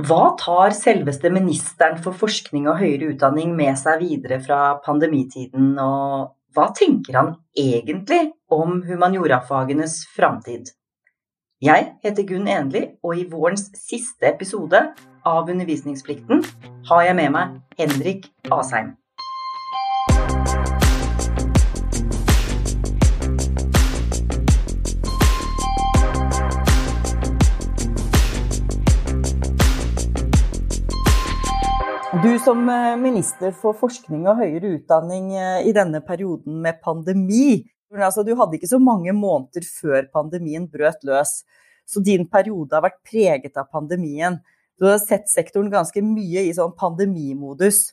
Hva tar selveste ministeren for forskning og høyere utdanning med seg videre fra pandemitiden, og hva tenker han egentlig om humaniorafagenes framtid? Jeg heter Gunn Enli, og i vårens siste episode av Undervisningsplikten har jeg med meg Henrik Asheim. Du som eh, minister for forskning og høyere utdanning eh, i denne perioden med pandemi, altså, du hadde ikke så mange måneder før pandemien brøt løs. Så din periode har vært preget av pandemien. Du har sett sektoren ganske mye i sånn pandemimodus.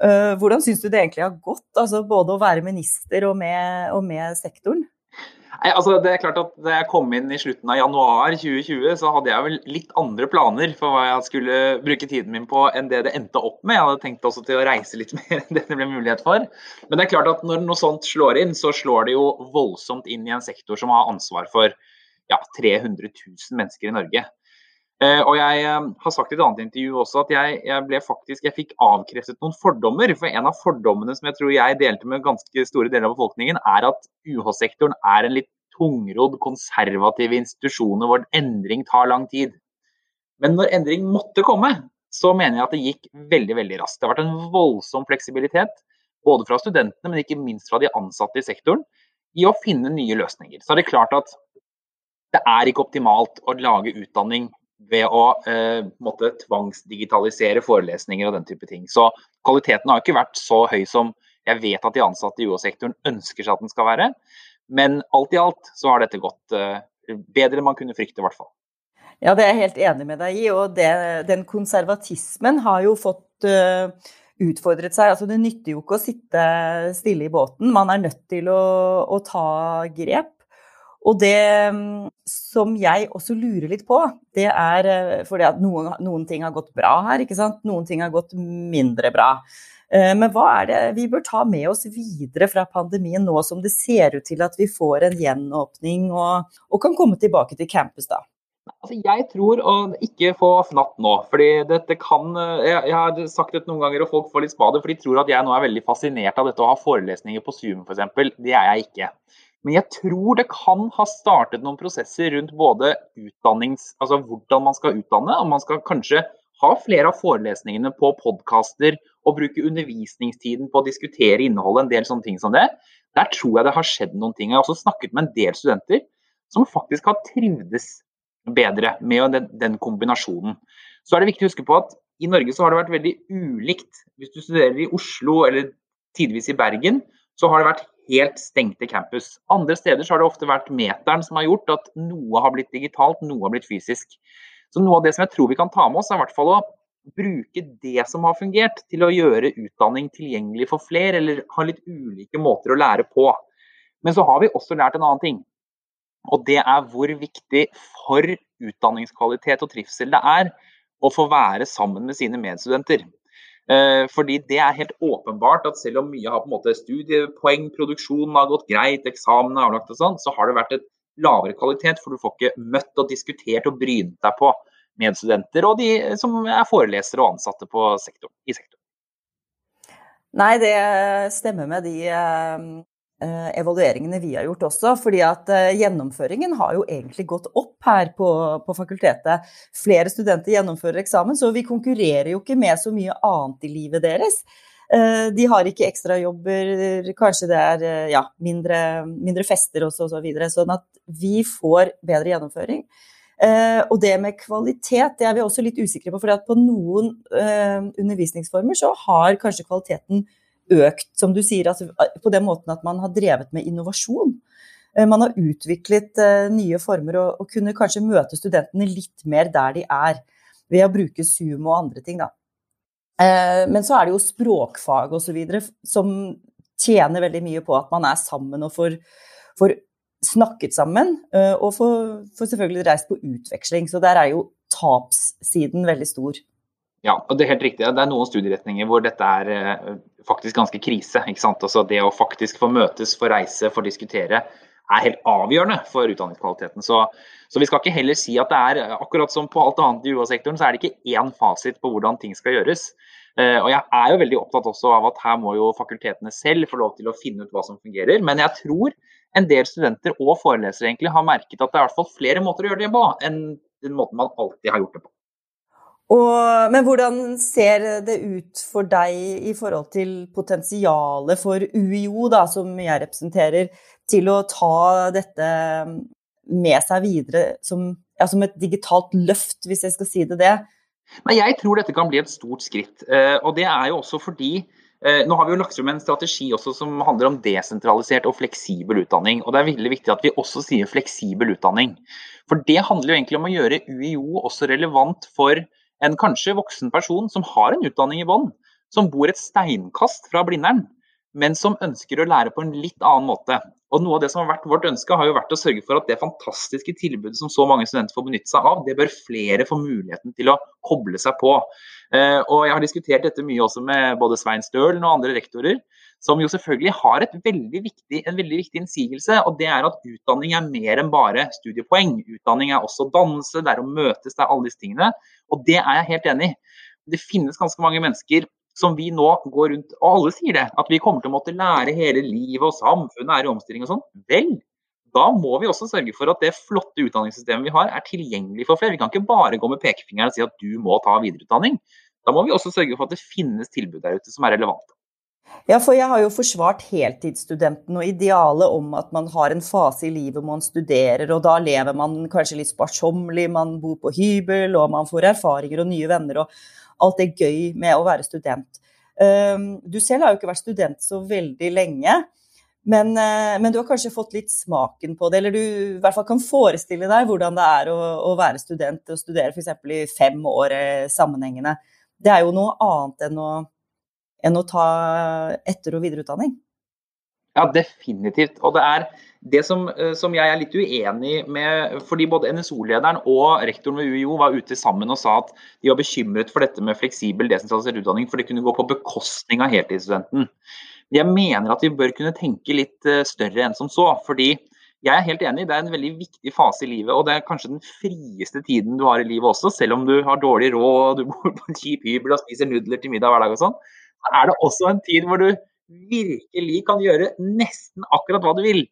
Eh, hvordan syns du det egentlig har gått, altså både å være minister og med, og med sektoren? Nei, altså det er klart at Da jeg kom inn i slutten av januar 2020, så hadde jeg vel litt andre planer for hva jeg skulle bruke tiden min på enn det det endte opp med. Jeg hadde tenkt også til å reise litt mer enn det det ble mulighet for. Men det er klart at når noe sånt slår inn, så slår det jo voldsomt inn i en sektor som har ansvar for ja, 300 000 mennesker i Norge. Eh, og jeg eh, har sagt i et annet intervju også at jeg, jeg, ble faktisk, jeg fikk avkreftet noen fordommer. For en av fordommene som jeg tror jeg delte med ganske store deler av befolkningen, er at UH-sektoren er en litt tungrodd, konservativ institusjon hvor endring tar lang tid. Men når endring måtte komme, så mener jeg at det gikk veldig veldig raskt. Det har vært en voldsom fleksibilitet, både fra studentene, men ikke minst fra de ansatte i sektoren, i å finne nye løsninger. Så er det klart at det er ikke optimalt å lage utdanning ved å eh, måtte tvangsdigitalisere forelesninger og den type ting. Så kvaliteten har ikke vært så høy som jeg vet at de ansatte i UH-sektoren ønsker seg at den skal være. Men alt i alt så har dette gått eh, bedre enn man kunne frykte, i hvert fall. Ja, det er jeg helt enig med deg i. Og det, den konservatismen har jo fått uh, utfordret seg. Altså, det nytter jo ikke å sitte stille i båten. Man er nødt til å, å ta grep. Og det mm, som jeg også lurer litt på, det er eh, fordi at noen, noen, ting har gått bra her, ikke sant. Noen ting har gått mindre bra. Eh, men hva er det vi bør ta med oss videre fra pandemien nå som det ser ut til at vi får en gjenåpning og, og kan komme tilbake til campus da? Altså, jeg tror å ikke få fnatt nå. fordi dette kan, eh, jeg, jeg, har sagt det noen ganger, og folk får litt spade, for de tror at jeg nå er veldig fascinert av dette å ha forelesninger på Zoom f.eks. Det er jeg ikke. Men jeg tror det kan ha startet noen prosesser rundt både utdannings, altså hvordan man skal utdanne, og man skal kanskje ha flere av forelesningene på podkaster og bruke undervisningstiden på å diskutere innholdet, en del sånne ting som det. Der tror jeg det har skjedd noen ting. Jeg har også snakket med en del studenter som faktisk har trivdes bedre med den, den kombinasjonen. Så er det viktig å huske på at i Norge så har det vært veldig ulikt. Hvis du studerer i Oslo eller tidvis i Bergen, så har det vært helt stengte campus. Andre steder har det ofte vært meteren som har gjort at noe har blitt digitalt, noe har blitt fysisk. Så noe av det som jeg tror vi kan ta med oss, er i hvert fall å bruke det som har fungert, til å gjøre utdanning tilgjengelig for flere, eller ha litt ulike måter å lære på. Men så har vi også lært en annen ting. Og det er hvor viktig for utdanningskvalitet og trivsel det er å få være sammen med sine medstudenter. Eh, fordi det er helt åpenbart at selv om mye har på en måte studiepoeng, produksjonen har gått greit, eksamen er avlagt og sånn, så har det vært et lavere kvalitet, for du får ikke møtt og diskutert og brynt deg på medstudenter og de som er forelesere og ansatte sektoren, i sektoren. Nei, det stemmer med de eh, Eh, evalueringene vi har gjort også. fordi at eh, gjennomføringen har jo egentlig gått opp her på, på, fakultetet. Flere studenter gjennomfører eksamen, så vi konkurrerer jo ikke med så mye annet i livet deres. Eh, de har ikke ekstrajobber, kanskje det er ja, mindre, mindre, fester også, og så videre. Sånn at vi får bedre gjennomføring. Og det med kvalitet det er vi også litt usikre på, for på noen undervisningsformer så har kanskje kvaliteten økt, som du sier, altså, på den måten at man har drevet med innovasjon. Eh, man har utviklet uh, nye former og, og, kunne kanskje møte studentene litt mer der de er, ved å bruke Zoom og andre ting. Da. Men så er det jo språkfag osv. som tjener veldig mye på at man er sammen og får, får snakket sammen. Og får, får selvfølgelig reist på utveksling. Så der er jo tapssiden veldig stor. Ja, og det er helt riktig. Det er noen studieretninger hvor dette er eh, faktisk ganske krise. ikke sant? Altså Det å faktisk få møtes, få reise, få diskutere er helt avgjørende for utdanningskvaliteten. Så, så, vi skal ikke heller si at det er akkurat som på alt annet i UH-sektoren, så er det ikke én fasit på hvordan ting skal gjøres. Uh, og jeg er jo veldig opptatt også av at her må jo fakultetene selv få lov til å finne ut hva som fungerer. Men jeg tror en del studenter og forelesere egentlig har merket at det er i hvert fall flere måter å gjøre det på enn den måten man alltid har gjort det på. Og, men hvordan ser det ut for deg i forhold til potensialet for UiO, da, som jeg representerer, til å ta dette med seg videre som, ja, som et digitalt løft, hvis jeg skal si det det? Nei, jeg tror dette kan bli et stort skritt. Eh, og det er jo også fordi eh, nå har vi jo lagt frem en strategi også som handler om desentralisert og fleksibel utdanning. og Det er veldig viktig at vi også sier fleksibel utdanning. For det handler jo egentlig om å gjøre UiO også relevant for en kanskje voksen person som har en utdanning i bånn, som bor et steinkast fra Blindern, men som ønsker å lære på en litt annen måte. Og Noe av det som har vært vårt ønske, har jo vært å sørge for at det fantastiske tilbudet som så mange studenter får benytte seg av, det bør flere få muligheten til å koble seg på. Eh, og Jeg har diskutert dette mye også med både Svein Stølen og andre rektorer som jo selvfølgelig har veldig viktig, en veldig viktig innsigelse. og Det er at utdanning er mer enn bare studiepoeng. Utdanning er også dannelse, det er å møtes, det er alle disse tingene. Og det er jeg helt enig i. Det finnes ganske mange mennesker som vi nå går rundt Og alle sier det, at vi kommer til å måtte lære hele livet, og samfunnet er i omstilling og sånn. Vel, da må vi også sørge for at det flotte utdanningssystemet vi har, er tilgjengelig for flere. Vi kan ikke bare gå med pekefingeren og si at du må ta videreutdanning. Da må vi også sørge for at det finnes tilbud der ute som er relevante. Ja, for jeg har jo forsvart heltidsstudenten og idealet om at man har en fase i livet hvor man studerer, og da lever man kanskje litt sparsommelig, man bor på hybel, og man får erfaringer og nye venner, og alt er gøy med å være student. Ehm, du selv har jo ikke vært student så veldig lenge, men, eh, men du har kanskje fått litt smaken på det, eller du i hvert fall kan forestille deg hvordan det er å, å være student og studere f.eks. i fem år eh, sammenhengende. Det er jo noe annet enn å enn å ta etter- og videreutdanning? Ja, definitivt. Og det er det som, eh, som, jeg er litt uenig med fordi Både NSO-lederen og rektoren ved UiO var ute sammen og sa at de var bekymret for dette med fleksibel, desentralisert utdanning, for det kunne gå på bekostning av heltidsstudenten. Jeg mener at vi bør kunne tenke litt eh, større enn som så. fordi jeg er helt enig, det er en veldig viktig fase i livet, og det er kanskje den frieste tiden du har i livet også, selv om du har dårlig råd og du bor på en kjip hybel og spiser nudler til middag hver dag og sånn er det også en tid hvor du virkelig kan gjøre nesten akkurat hva du vil.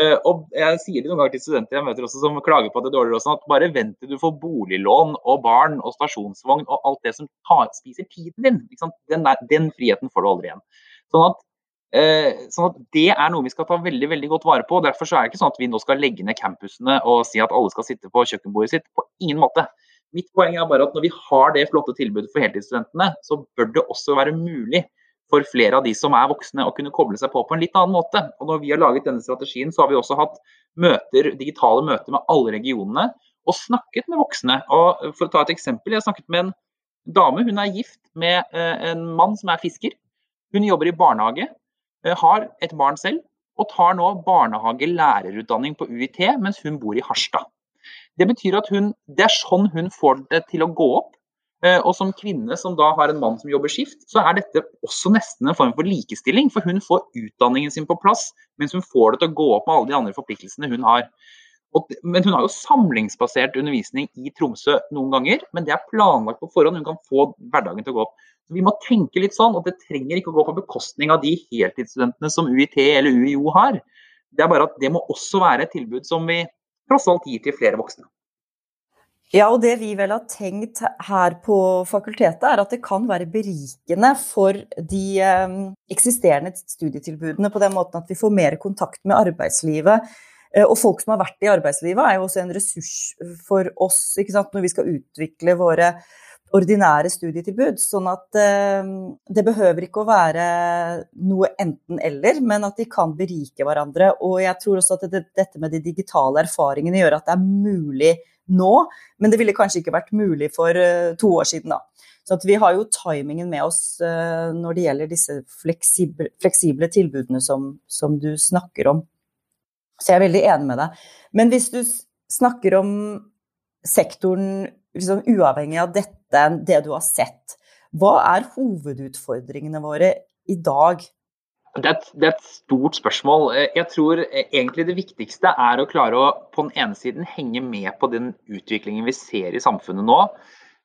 Uh, og jeg sier det noen ganger til studenter jeg møter også som klager på at det er dårligere, også, at bare vent til du får boliglån og barn og stasjonsvogn og alt det som tar, spiser tiden din. Den, der, den, friheten får du aldri igjen. Sånn at, sånn at, Det er noe vi skal ta veldig veldig godt vare på. og Derfor så er det ikke sånn at vi nå skal legge ned campusene og si at alle skal sitte på kjøkkenbordet sitt. På ingen måte. Mitt poeng er bare at når vi har det flotte tilbudet for heltidsstudentene, så bør det også være mulig for flere av de som er voksne å kunne koble seg på på en litt annen måte. Og når vi har laget denne strategien, så har vi også hatt møter, digitale møter med alle regionene og snakket med voksne. Og for å ta et eksempel, Jeg har snakket med en dame. Hun er gift med eh, en mann som er fisker. Hun jobber i barnehage, eh, har et barn selv og tar nå barnehagelærerutdanning på UiT mens hun bor i Harstad. Det betyr at hun, det er sånn hun får det til å gå opp. Eh, og som kvinne som da har en mann som jobber skift, så er dette også nesten en form for likestilling. For hun får utdanningen sin på plass, mens hun får det til å gå opp med alle de andre forpliktelsene hun har. Men hun har jo samlingsbasert undervisning i Tromsø noen ganger, men det er planlagt på forhånd. Hun kan få hverdagen til å gå opp. Så Vi må tenke litt sånn, og det trenger ikke å gå på bekostning av de heltidsstudentene som UiT eller UiO har. Det er bare at det må også være et tilbud som vi tross alt gir til flere voksne. Ja, og det vi vel har tenkt her på fakultetet, er at det kan være berikende for de eh, eksisterende studietilbudene på den måten at vi får mer kontakt med arbeidslivet. Eh, og folk som har vært i arbeidslivet, er jo også en ressurs for oss når vi skal utvikle våre ordinære studietilbud. Sånn at eh, det behøver ikke å være noe enten-eller, men at de kan berike hverandre. Og jeg tror også at det, dette med de digitale erfaringene gjør at det er mulig nå, men det ville kanskje ikke vært mulig for uh, to år siden, da. Så vi har jo timingen med oss uh, når det gjelder disse fleksible, fleksible tilbudene som, som, du snakker om. Så jeg er veldig enig med deg. Men hvis du snakker om sektoren liksom, uavhengig av dette, det du har sett, hva er hovedutfordringene våre i dag? Det er, et, det er, et, stort spørsmål. Jeg tror egentlig det viktigste er å klare å på den ene siden henge med på den utviklingen vi ser i samfunnet nå.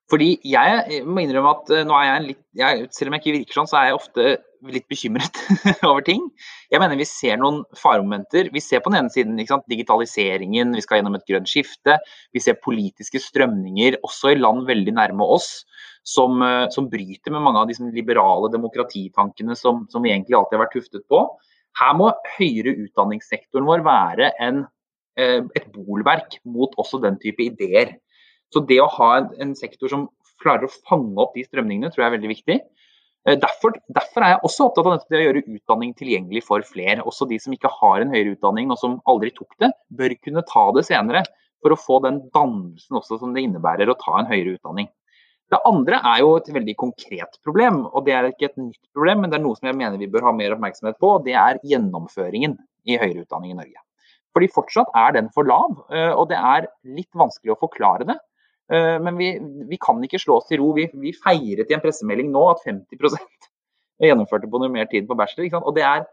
Fordi jeg må innrømme at nå er jeg litt jeg, Selv om jeg ikke virker sånn, så er jeg ofte litt bekymret over ting. Jeg mener vi ser noen faremomenter. Vi ser på den ene siden sant, digitaliseringen, vi skal gjennom et grønt skifte. Vi ser politiske strømninger også i land veldig nærme oss som, eh, som bryter med mange av de liberale demokratitankene som, som, vi egentlig alltid har vært tuftet på. Her må høyere utdanningssektoren vår være en, eh, et bolverk mot også den type ideer. Så det å ha en, en sektor som klarer å fange opp de strømningene, tror jeg er veldig viktig. Eh, derfor, derfor, er jeg også opptatt av det å gjøre utdanning tilgjengelig for flere. Også de som ikke har en høyere utdanning og som aldri tok det, bør kunne ta det senere. For å få den dannelsen også som det innebærer å ta en høyere utdanning. Det andre er jo et veldig konkret problem, og det er ikke et nytt problem, men det er noe som jeg mener vi bør ha mer oppmerksomhet på, og det er gjennomføringen i høyere utdanning i Norge. Fordi fortsatt er den for lav, eh, og det er litt vanskelig å forklare det. Eh, men vi, vi, kan ikke slå oss til ro. Vi, vi, feiret i en pressemelding nå at 50% gjennomførte på normert tid på bachelor. Og det er,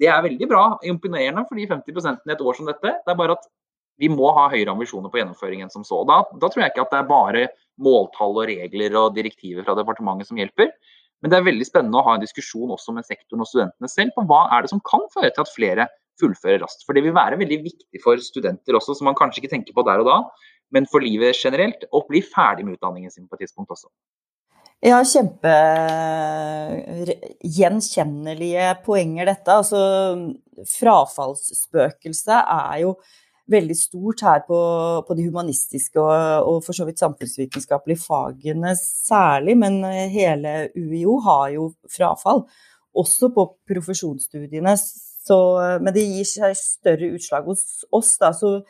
det er, veldig bra, imponerende for de 50% i et år som dette. Det er bare at vi må ha høyere ambisjoner på gjennomføringen som så. Da, da tror jeg ikke at det er bare måltall og regler og direktiver fra departementet som hjelper. Men det er veldig spennende å ha en diskusjon også med sektoren og studentene selv på hva er det som kan føre til at flere fullfører raskt. For det vil være veldig viktig for studenter også, som man kanskje ikke tenker på der og da men for livet generelt, og bli ferdig med utdanningen sin på et tidspunkt også. Ja, kjempegjenkjennelige poenger, dette. Altså, frafallsspøkelset er jo veldig stort her på, på de humanistiske og, og, for så vidt samfunnsvitenskapelige fagene særlig, men hele UiO har jo frafall. Også på profesjonsstudiene. Så, men det gir seg større utslag hos oss. Da, så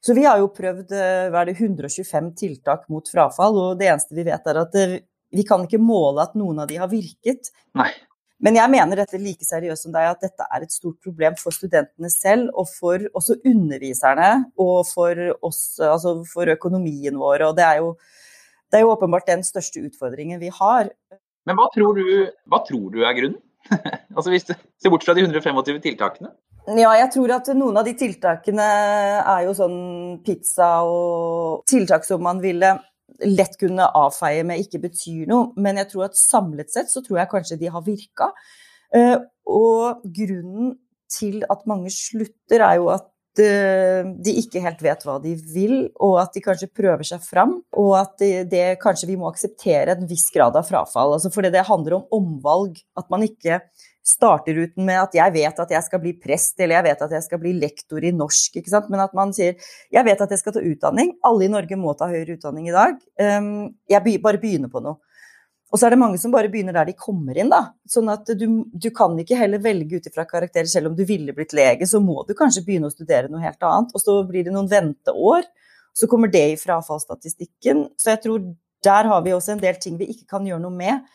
så vi har jo prøvd eh, hva er det, 125 tiltak mot frafall, og det eneste vi vet er at eh, vi kan ikke måle at noen av de har virket. Nei. Men jeg mener dette like seriøst som deg, at dette er et stort problem for studentene selv, og for også underviserne, og for oss, altså for økonomien vår. Og det er jo, det er jo åpenbart den største utfordringen vi har. Men hva tror du, hva tror du er grunnen? altså hvis du ser bort fra de 125 tiltakene? Ja, jeg tror at noen av de tiltakene er jo sånn pizza og tiltak som man ville lett kunne avfeie med ikke betyr noe. Men jeg tror at samlet sett så tror jeg kanskje de har virka. Eh, og grunnen til at mange slutter, er jo at de ikke helt vet hva de vil, og at de kanskje prøver seg fram. Og at det, det kanskje vi må akseptere en viss grad av frafall. Altså fordi det handler om omvalg. At man ikke starter ut med at jeg vet at jeg skal bli prest, eller jeg vet at jeg skal bli lektor i norsk, ikke sant? men at man sier jeg vet at jeg skal ta utdanning, alle i Norge må ta høyere utdanning i dag, ehm, jeg bare begynner på noe. Og så er det mange som bare begynner der de kommer inn, da. Sånn at du, du kan ikke heller velge ut ifra karakterer. Selv om du ville blitt lege, så må du kanskje begynne å studere noe helt annet. Og så blir det noen venteår. Så kommer det i frafallsstatistikken. Så jeg tror der har vi også en del ting vi ikke kan gjøre noe med.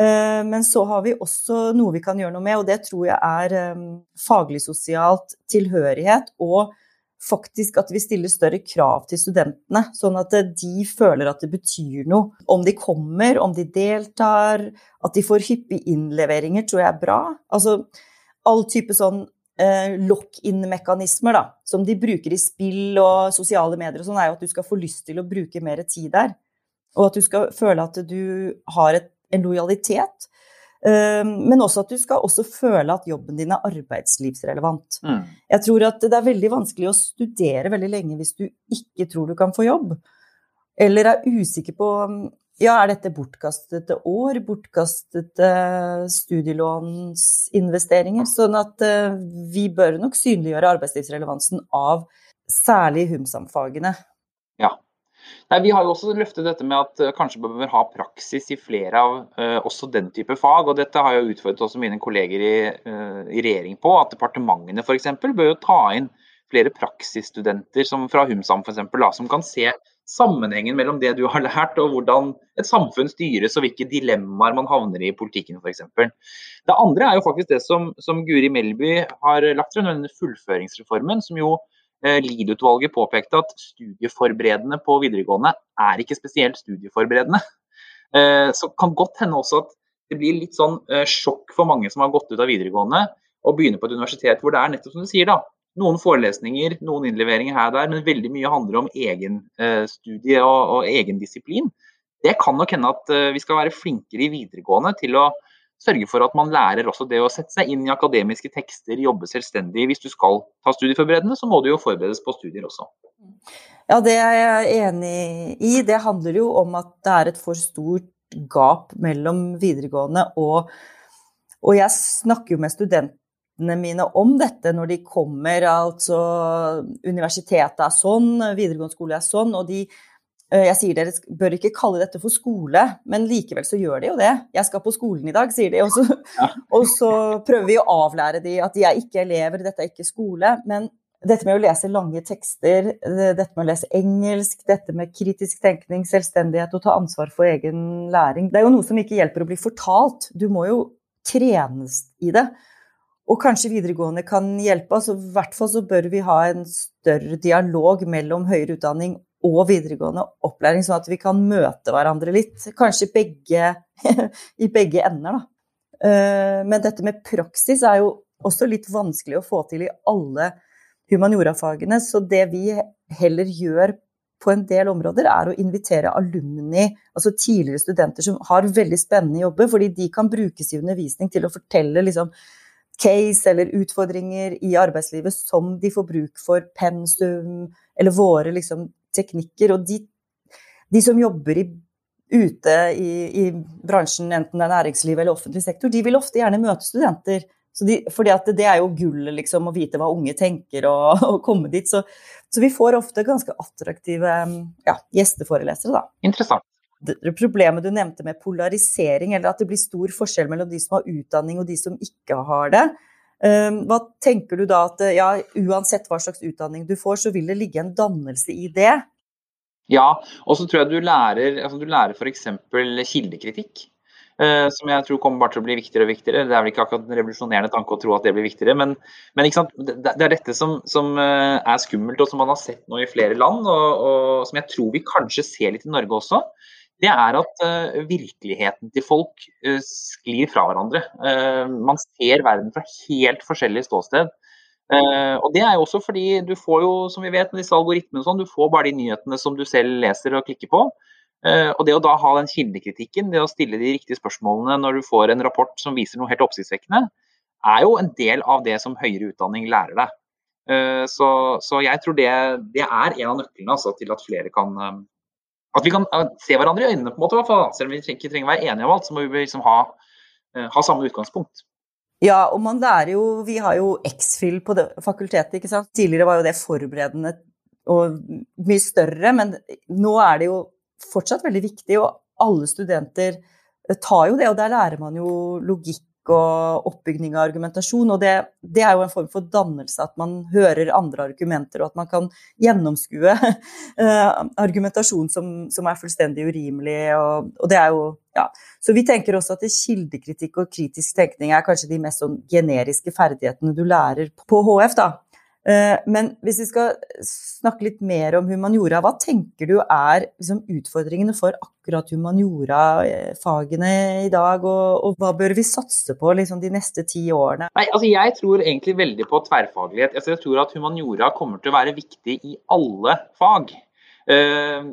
Eh, men så har vi også noe vi kan gjøre noe med, og det tror jeg er eh, faglig-sosialt tilhørighet. Og faktisk at vi stiller større krav til studentene, sånn at de føler at det betyr noe. Om de kommer, om de deltar, at de får hyppige innleveringer, tror jeg er bra. Altså all type sånn eh, lock-in-mekanismer da, som de bruker i spill og sosiale medier og sånn, er jo at du skal få lyst til å bruke mer tid der. Og at du skal føle at du har et en lojalitet. Eh, men også at du skal også føle at jobben din er arbeidslivsrelevant. Mm. Jeg tror at det er veldig vanskelig å studere veldig lenge hvis du ikke tror du kan få jobb. Eller er usikker på ja, er dette bortkastede år, bortkastede studielånsinvesteringer? Sånn at uh, vi bør nok synliggjøre arbeidslivsrelevansen av særlig HUMSAM-fagene. Nei, Vi har jo også løftet dette med at uh, kanskje vi bør ha praksis i flere av uh, også den type fag. og Dette har jeg utfordret også mine kolleger i, uh, i regjering på. At departementene f.eks. bør jo ta inn flere praksisstudenter som fra HumSam for eksempel, som kan se sammenhengen mellom det du har lært og hvordan et samfunn styres og hvilke dilemmaer man havner i i politikken f.eks. Det andre er jo faktisk det som, som Guri Melby har lagt frem, denne fullføringsreformen, som jo Eh, Lied-utvalget påpekte at studieforberedende på videregående er ikke spesielt studieforberedende. Eh, så kan godt hende også at det blir litt sånn uh, sjokk for mange som har gått ut av videregående og begynner på et universitet hvor det er nettopp som du sier, da. Noen forelesninger, noen innleveringer her og der, men veldig mye handler om egenstudie og, og egen disiplin. Det kan nok hende at vi skal være flinkere i videregående til å sørge for at man lærer også det å sette seg inn i akademiske tekster, jobbe selvstendig. Hvis du skal ta studieforberedende, så må du jo forberedes på studier også. Ja, det er jeg enig i. Det handler jo om at det er et for stort gap mellom videregående og Og jeg snakker jo med studentene mine om dette når de kommer. Altså universitetet er sånn, videregående skole er sånn, og de jeg sier dere bør ikke kalle dette for skole, men likevel så gjør de jo det. Jeg skal på skolen i dag, sier de. Og så, ja. og så prøver vi å avlære de at de er ikke elever, dette er ikke skole. Men dette med å lese lange tekster, dette med å lese engelsk, dette med kritisk tenkning, selvstendighet og ta ansvar for egen læring, det er jo noe som ikke hjelper å bli fortalt. Du må jo trenes i det. Og kanskje videregående kan hjelpe. altså I hvert fall så bør vi ha en større dialog mellom høyere utdanning og videregående opplæring, sånn at vi kan møte hverandre litt. Kanskje begge, i begge ender, da. Eh, men dette med praksis er jo også litt vanskelig å få til i alle humaniorafagene. Så det vi heller gjør på en del områder, er å invitere alumni, altså tidligere studenter som har veldig spennende jobber, fordi de kan brukes i undervisning til å fortelle liksom, case eller utfordringer i arbeidslivet som de får bruk for pensum, eller våre liksom, teknikker. Og de, de som jobber i, ute i, i, bransjen, enten det er næringsliv eller offentlig sektor, de vil ofte gjerne møte studenter. De, fordi det er jo gullet, liksom, å vite hva unge tenker og, og komme dit. Så, så, vi får ofte ganske attraktive ja, gjesteforelesere, da. Interessant. Det, problemet du nevnte med polarisering, eller at det blir stor forskjell mellom de som har utdanning og de som ikke har det. Ehm, hva tenker du da at ja, uansett hva slags utdanning du får, så vil det ligge en dannelse i det? Ja, og så tror jeg du lærer, altså du lærer f.eks. kildekritikk. Uh, som jeg tror kommer bare til å bli viktigere og viktigere. Det er vel ikke akkurat en revolusjonerende tanke å tro at det blir viktigere, men, men det, er dette som, som uh, er skummelt, og som man har sett nå i flere land, og, og, som jeg tror vi kanskje ser litt i Norge også det er at uh, virkeligheten til folk uh, sklir fra hverandre. Uh, man ser verden fra helt forskjellig ståsted. og Det er jo også fordi du får jo, som vi vet med disse algoritmene, sånn, du får bare de nyhetene som du selv leser og klikker på. og Det å da ha den kildekritikken, det å stille de riktige spørsmålene når du får en rapport som viser noe helt oppsiktsvekkende, er jo en del av det som høyere utdanning lærer deg. Så, så, jeg tror det, det er en av nøklene altså, til at flere kan at vi kan se hverandre i øynene, på en måte, selv om vi ikke trenger å være enige om alt. Så må vi liksom ha, eh, ha samme utgangspunkt. Ja, og man lærer jo Vi har jo X-FIL på det, fakultetet, ikke sant. Tidligere var jo det forberedende og mye større, men nå er det jo fortsatt veldig viktig, og alle studenter tar jo det, og der lærer man jo logikk og oppbygning av argumentasjon. Og det, det, er jo en form for dannelse, at man hører andre argumenter, og at man kan gjennomskue uh, argumentasjon som, som, er fullstendig urimelig. Og, og, det er jo, ja. Så vi tenker også at kildekritikk og kritisk tenkning er kanskje de mest sånn generiske ferdighetene du lærer på HF. da. Eh, men hvis vi skal snakke litt mer om humaniora, hva tenker du er liksom, utfordringene for akkurat humaniora-fagene i dag, og, og, hva bør vi satse på liksom, de neste ti årene? Nei, altså, jeg tror egentlig veldig på tverrfaglighet. Altså, jeg tror at humaniora kommer til å være viktig i alle fag. Uh,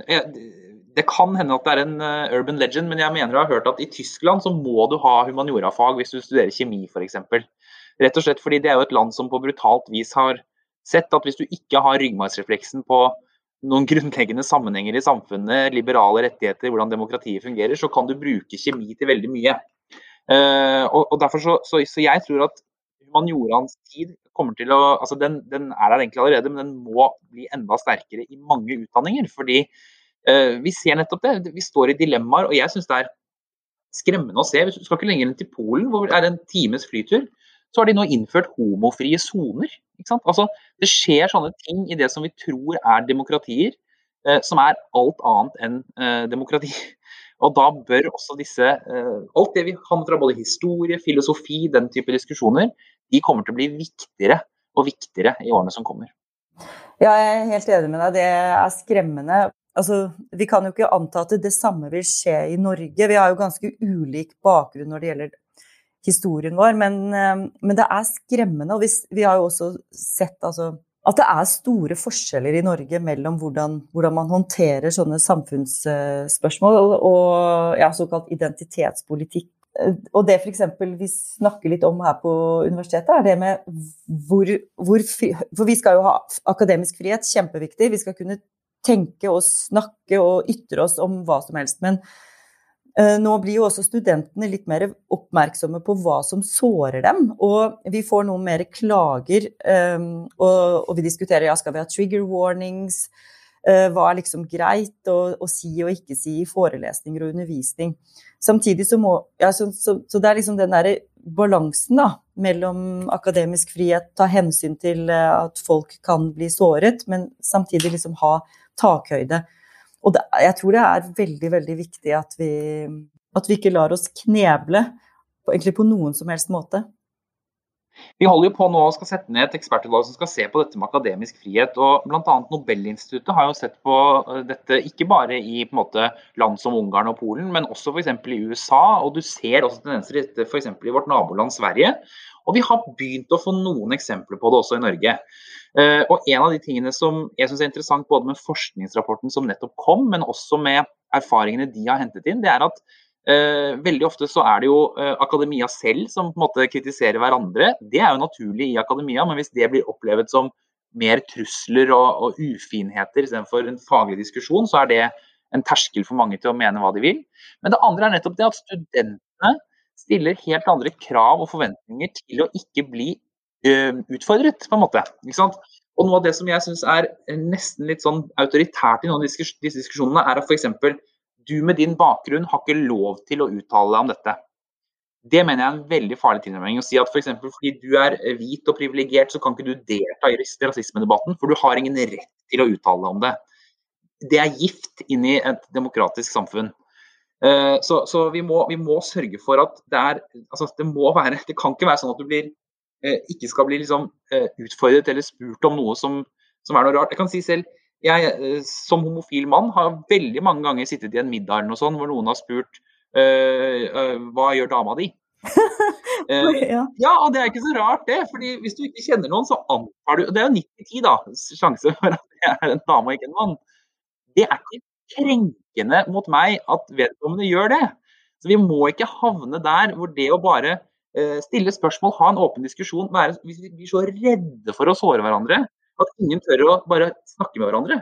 det kan hende at det er en urban legend, men jeg mener jeg har hørt at i Tyskland så må du ha humaniorafag hvis du studerer kjemi f.eks. Rett og slett fordi det er jo et land som på brutalt vis har sett at hvis du ikke har ryggmargsrefleksen på noen grunnleggende sammenhenger i samfunnet, liberale rettigheter, hvordan demokratiet fungerer, så kan du bruke kjemi til veldig mye. Uh, og, og, derfor så, så, så, jeg tror at humanioraens tid kommer til å altså den, den, er her egentlig allerede, men den må bli enda sterkere i mange utdanninger. Fordi uh, vi ser nettopp det. Vi står i dilemmaer, og jeg syns det er skremmende å se. Du skal ikke lenger enn til Polen, hvor det er en times flytur så har de nå innført homofrie soner. Altså, det skjer sånne ting i det som vi tror er demokratier, eh, som er alt annet enn eh, demokrati. Og da bør også disse eh, Alt det vi kan fra både historie, filosofi, den type diskusjoner, de kommer til å bli viktigere og viktigere i årene som kommer. Ja, jeg er helt enig med deg. Det er skremmende. altså, vi kan jo ikke anta at det samme vil skje i Norge. Vi har jo ganske ulik bakgrunn når det gjelder historien vår, men, eh, men det er skremmende. Og vi, vi, har jo også sett altså, at det er store forskjeller i Norge mellom hvordan, hvordan man håndterer sånne samfunnsspørsmål og, ja, såkalt identitetspolitikk og det f.eks. vi snakker litt om her på universitetet, er det med hvor, hvor, For vi skal jo ha akademisk frihet, kjempeviktig. Vi skal kunne tenke og snakke og ytre oss om hva som helst. Men nå blir jo også studentene litt mer oppmerksomme på hva som sårer dem. Og vi får noen mer klager, um, og, vi diskuterer ja, skal vi ha trigger warnings. Uh, hva er liksom greit å, å si og ikke si i forelesninger og undervisning. Samtidig så må ja, så, så, så, det er liksom den derre balansen da, mellom akademisk frihet, ta hensyn til eh, at folk kan bli såret, men samtidig liksom ha takhøyde. Og det, jeg tror det er veldig, veldig viktig at vi, at vi ikke lar oss kneble på, egentlig på noen som helst måte. Vi holder jo på nå og skal sette ned et ekspertutvalg som skal se på dette med akademisk frihet. og Bl.a. Nobelinstituttet har jo sett på eh, dette ikke bare i måte, land som Ungarn og Polen, men også f.eks. i USA. og Du ser også tendenser i dette f.eks. i vårt naboland Sverige. Og vi har begynt å få noen eksempler på det også i Norge. Uh, og En av de tingene som jeg synes er interessant både med forskningsrapporten som nettopp kom, men også med erfaringene de har hentet inn, det er at Eh, veldig ofte så er det jo eh, akademia selv som på en måte kritiserer hverandre. Det er jo naturlig i akademia, men hvis det blir opplevet som mer trusler og, og ufinheter istedenfor en faglig diskusjon, så er det en terskel for mange til å mene hva de vil. Men det andre er nettopp det at studentene stiller helt andre krav og forventninger til å ikke bli ø, utfordret, på en måte. Og noe av det som jeg syns er nesten litt sånn autoritært i noen av disse diskusjonene, er at f.eks du med din bakgrunn har ikke lov til å uttale deg om dette. Det mener jeg er en veldig farlig tilnærming. Å si at f.eks. For fordi du er hvit og privilegert, så kan ikke du delta i rasismedebatten, for du har ingen rett til å uttale deg om det. Det er gift inn i et demokratisk samfunn. Eh, så, så vi, må, vi, må, sørge for at det er altså det, må være, det kan ikke være sånn at du blir, eh, ikke skal bli liksom, eh, utfordret eller spurt om noe som, som er noe rart. Jeg kan si selv jeg eh, som homofil mann har veldig mange ganger sittet i en middag eller noe sånt, hvor noen har spurt uh, uh, hva gjør dama di? uh, ja. og det er ikke så rart, det. fordi hvis du ikke kjenner noen, så antar du Det er jo 90-10 da, sjanse for at det er en dame og ikke en mann. Det er ikke krenkende mot meg at vedkommende gjør det. Så Vi må ikke havne der hvor det å bare stille spørsmål, ha en åpen diskusjon være, Hvis vi blir så redde for å såre hverandre, at ingen tør å bare snakke med hverandre.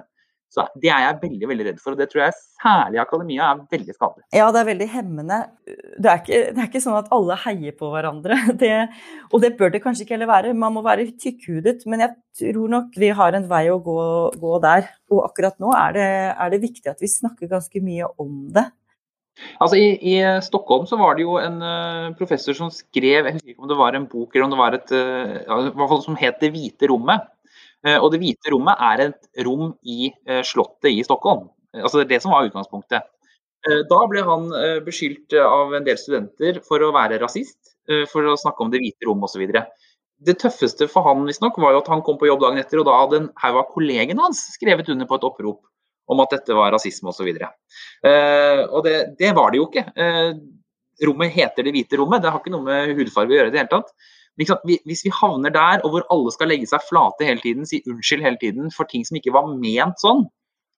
Så Det er jeg veldig veldig redd for, og det tror jeg særlig akademia er veldig skadelig. Ja, det er veldig hemmende. Det er ikke, det er ikke sånn at alle heier på hverandre. Det, og det bør det kanskje ikke heller være. Man må være tykkhudet. Men jeg tror nok vi har en vei å gå, gå der. Og akkurat nå er det, er det, viktig at vi snakker ganske mye om det. Altså i, i, Stockholm så var det jo en uh, professor som skrev jeg husker ikke om det var en bok eller om det var et, uh, som het 'Det hvite rommet'. Eh, og Det hvite rommet er et rom i eh, slottet i Stockholm. Altså Det som var utgangspunktet. Eh, da ble han beskyldt av en del studenter for å være rasist, for å snakke om Det hvite rom osv. Det tøffeste for han visstnok var jo at han kom på jobb dagen etter, og da hadde en haug av kollegene hans skrevet under på et opprop om at dette var rasisme osv. Og, så og det, det var det jo ikke. Rommet heter Det hvite rommet, det har ikke noe med hudfarge å gjøre i det hele tatt. Hvis vi havner der, og hvor alle skal legge seg flate hele tiden, si unnskyld hele tiden for ting som ikke var ment sånn,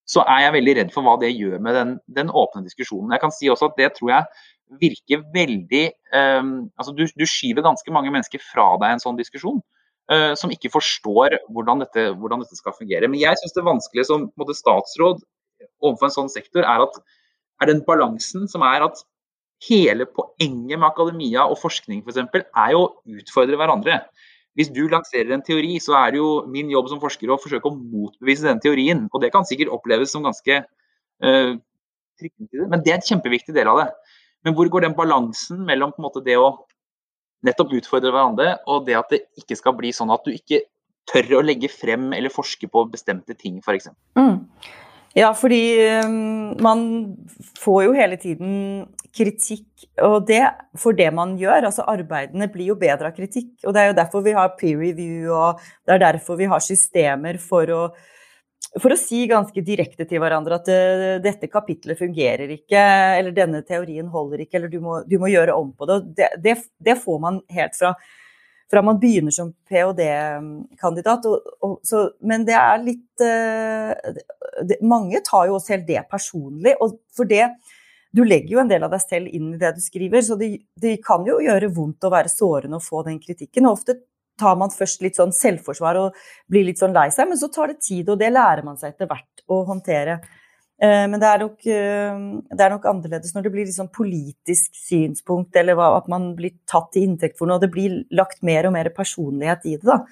så er jeg veldig redd for hva det gjør med den, den åpne diskusjonen. Jeg kan si også at det tror jeg virker veldig um, altså du, du, skyver ganske mange mennesker fra deg en sånn diskusjon. Uh, som ikke forstår hvordan dette, hvordan dette, skal fungere. Men jeg syns det vanskelige som måte, statsråd overfor en sånn sektor, er at er den balansen som er at hele poenget med akademia og forskning f.eks. er jo å utfordre hverandre. Hvis du lanserer en teori, så er det jo min jobb som forsker å forsøke å motbevise den teorien. Og det kan sikkert oppleves som ganske uh, men det er en kjempeviktig del av det. Men hvor går den balansen mellom på en måte, det å nettopp utfordre hverandre, og det at det ikke skal bli sånn at du ikke tør å legge frem eller forske på bestemte ting, f.eks. Mm. Ja, fordi um, man får jo hele tiden kritikk, og det for det man gjør. Altså arbeidene blir jo bedre av kritikk. Og det er jo derfor vi har peer review, og det er derfor vi har systemer for å for å si ganske direkte til hverandre at uh, dette kapitlet fungerer ikke, eller denne teorien holder ikke, eller du må, du må gjøre om på det. Det, det. det, får man helt fra, fra man begynner som ph.d.-kandidat. Men det er litt uh, det, Mange tar jo også helt det personlig. og for det du legger jo en del av deg selv inn i det du skriver, så det, det kan jo gjøre vondt å være sårende og få den kritikken. Og ofte tar man først litt sånn selvforsvar og blir litt sånn lei seg, men så tar det tid, og det lærer man seg etter hvert å håndtere. Eh, men det er, nok, eh, det er nok annerledes når det blir sånn politisk synspunkt, eller at man blir tatt til inntekt for noe, og det blir lagt mer og mer personlighet i det. da.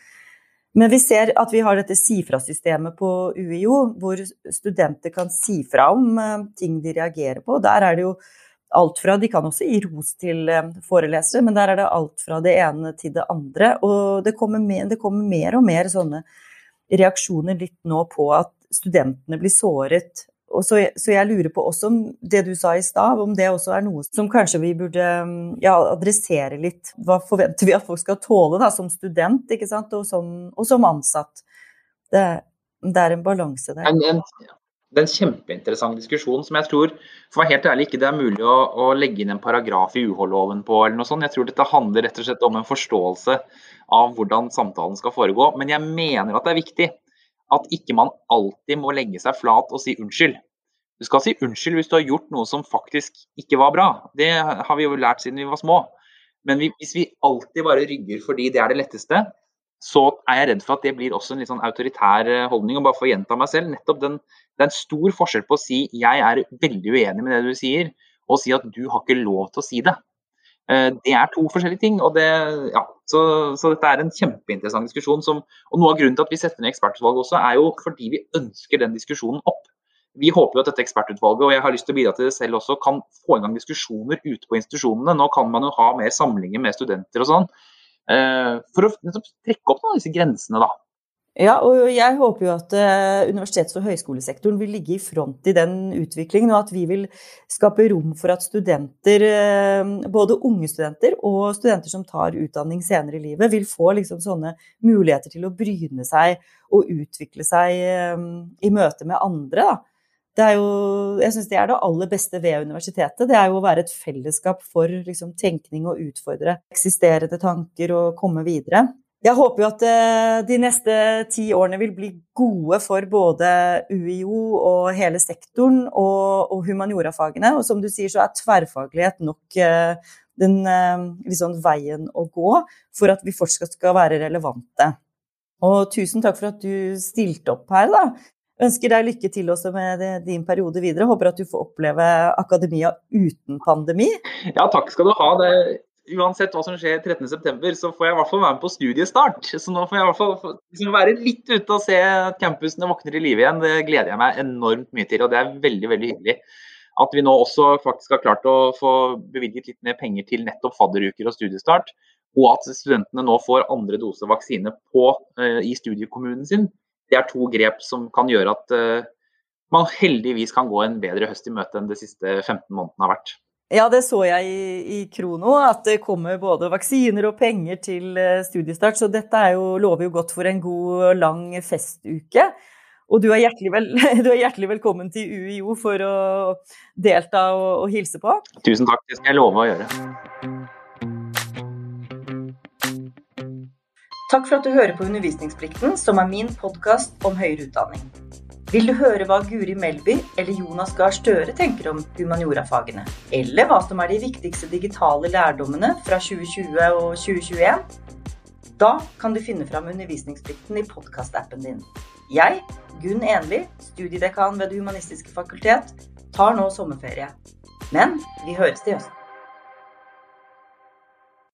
Men vi ser at vi har dette si fra-systemet på UiO, hvor studenter kan si fra om eh, ting de reagerer på. Der er det jo alt fra De kan også gi ros til forelesere, men der er det alt fra det ene til det andre. Og det kommer mer, det kommer mer og mer sånne reaksjoner litt nå på at studentene blir såret. Så, så, jeg lurer på også om det du sa i stad, om det også er noe som kanskje vi burde ja, adressere litt. Hva forventer vi at folk skal tåle da, som student ikke sant? Og, som, og som ansatt? Det, det, er en balanse der. En, en, det er en kjempeinteressant diskusjon som jeg tror for å være helt ærlig, ikke det er mulig å, å legge inn en paragraf i UH-loven på. eller noe sånt. Jeg tror dette handler rett og slett om en forståelse av hvordan samtalen skal foregå. Men jeg mener at det er viktig at ikke man alltid må legge seg flat og si unnskyld. Du skal si unnskyld hvis du har gjort noe som faktisk ikke var bra. Det har vi jo lært siden vi var små. Men hvis vi alltid bare rygger fordi det er det letteste, så er jeg redd for at det blir også en litt sånn autoritær eh, holdning. og bare for å gjenta meg selv, nettopp den, Det er en stor forskjell på å si jeg er veldig uenig med det du sier, og si at du har ikke lov til å si det. Eh, det er to forskjellige ting. og det, ja, så, så, dette er en kjempeinteressant diskusjon. Som, og Noe av grunnen til at vi setter ned ekspertutvalget også, er jo fordi vi ønsker den diskusjonen opp. Vi håper jo at dette ekspertutvalget og jeg har lyst til å bidra til det selv også, kan få i gang diskusjoner ute på institusjonene. Nå kan man jo ha mer samlinger med studenter og sånn. Eh, for å trekke opp noen av disse grensene, da. Ja, og jeg håper jo at uh, universitets- og høyskolesektoren vil ligge i front i den utviklingen, og at vi vil skape rom for at studenter, uh, både unge studenter og studenter som tar utdanning senere i livet, vil få liksom sånne muligheter til å bryne seg og utvikle seg uh, i møte med andre. Da det er jo, jeg syns det er det aller beste ved universitetet. Det er jo å være et fellesskap for liksom, tenkning og utfordre eksisterende tanker og komme videre. Jeg håper jo at eh, de neste ti årene vil bli gode for både UiO og hele sektoren og, og humaniorafagene. Og som du sier, så er tverrfaglighet nok eh, den liksom, veien å gå for at vi fortsatt skal være relevante. Og tusen takk for at du stilte opp her, da. Ønsker deg lykke til også med din periode videre. Håper at du får oppleve akademia uten pandemi. Ja, takk skal du ha. Det, uansett hva som skjer 13.9, så får jeg i hvert fall være med på studiestart. Så nå får jeg i hvert fall liksom være litt ute og se at campusene våkner i live igjen. Det gleder jeg meg enormt mye til, og det er veldig, veldig hyggelig. At vi nå også faktisk har klart å få bevilget litt mer penger til nettopp fadderuker og studiestart. Og at studentene nå får andre dose vaksine på, uh, i studiekommunen sin det er to grep som kan gjøre at uh, man heldigvis kan gå en bedre høst i møte enn de siste 15 månedene har vært. Ja, det så jeg i, i, Krono, at det kommer både vaksiner og penger til uh, studiestart. Så dette jo, lover jo godt for en god, lang festuke. Og du er, hjertelig, vel, du er hjertelig velkommen til UiO for å delta og, og hilse på. Tusen takk, det skal jeg love å gjøre. Takk for at du hører på Undervisningsplikten, som er min podkast om høyere utdanning. Vil du høre hva Guri Melby eller Jonas Gahr Støre tenker om humaniorafagene? Eller hva som er de viktigste digitale lærdommene fra 2020 og 2021? Da kan du finne fram undervisningsplikten i podkastappen din. Jeg, Gunn Enli, studiedekan ved Det humanistiske fakultet, tar nå sommerferie. Men vi høres til høsten.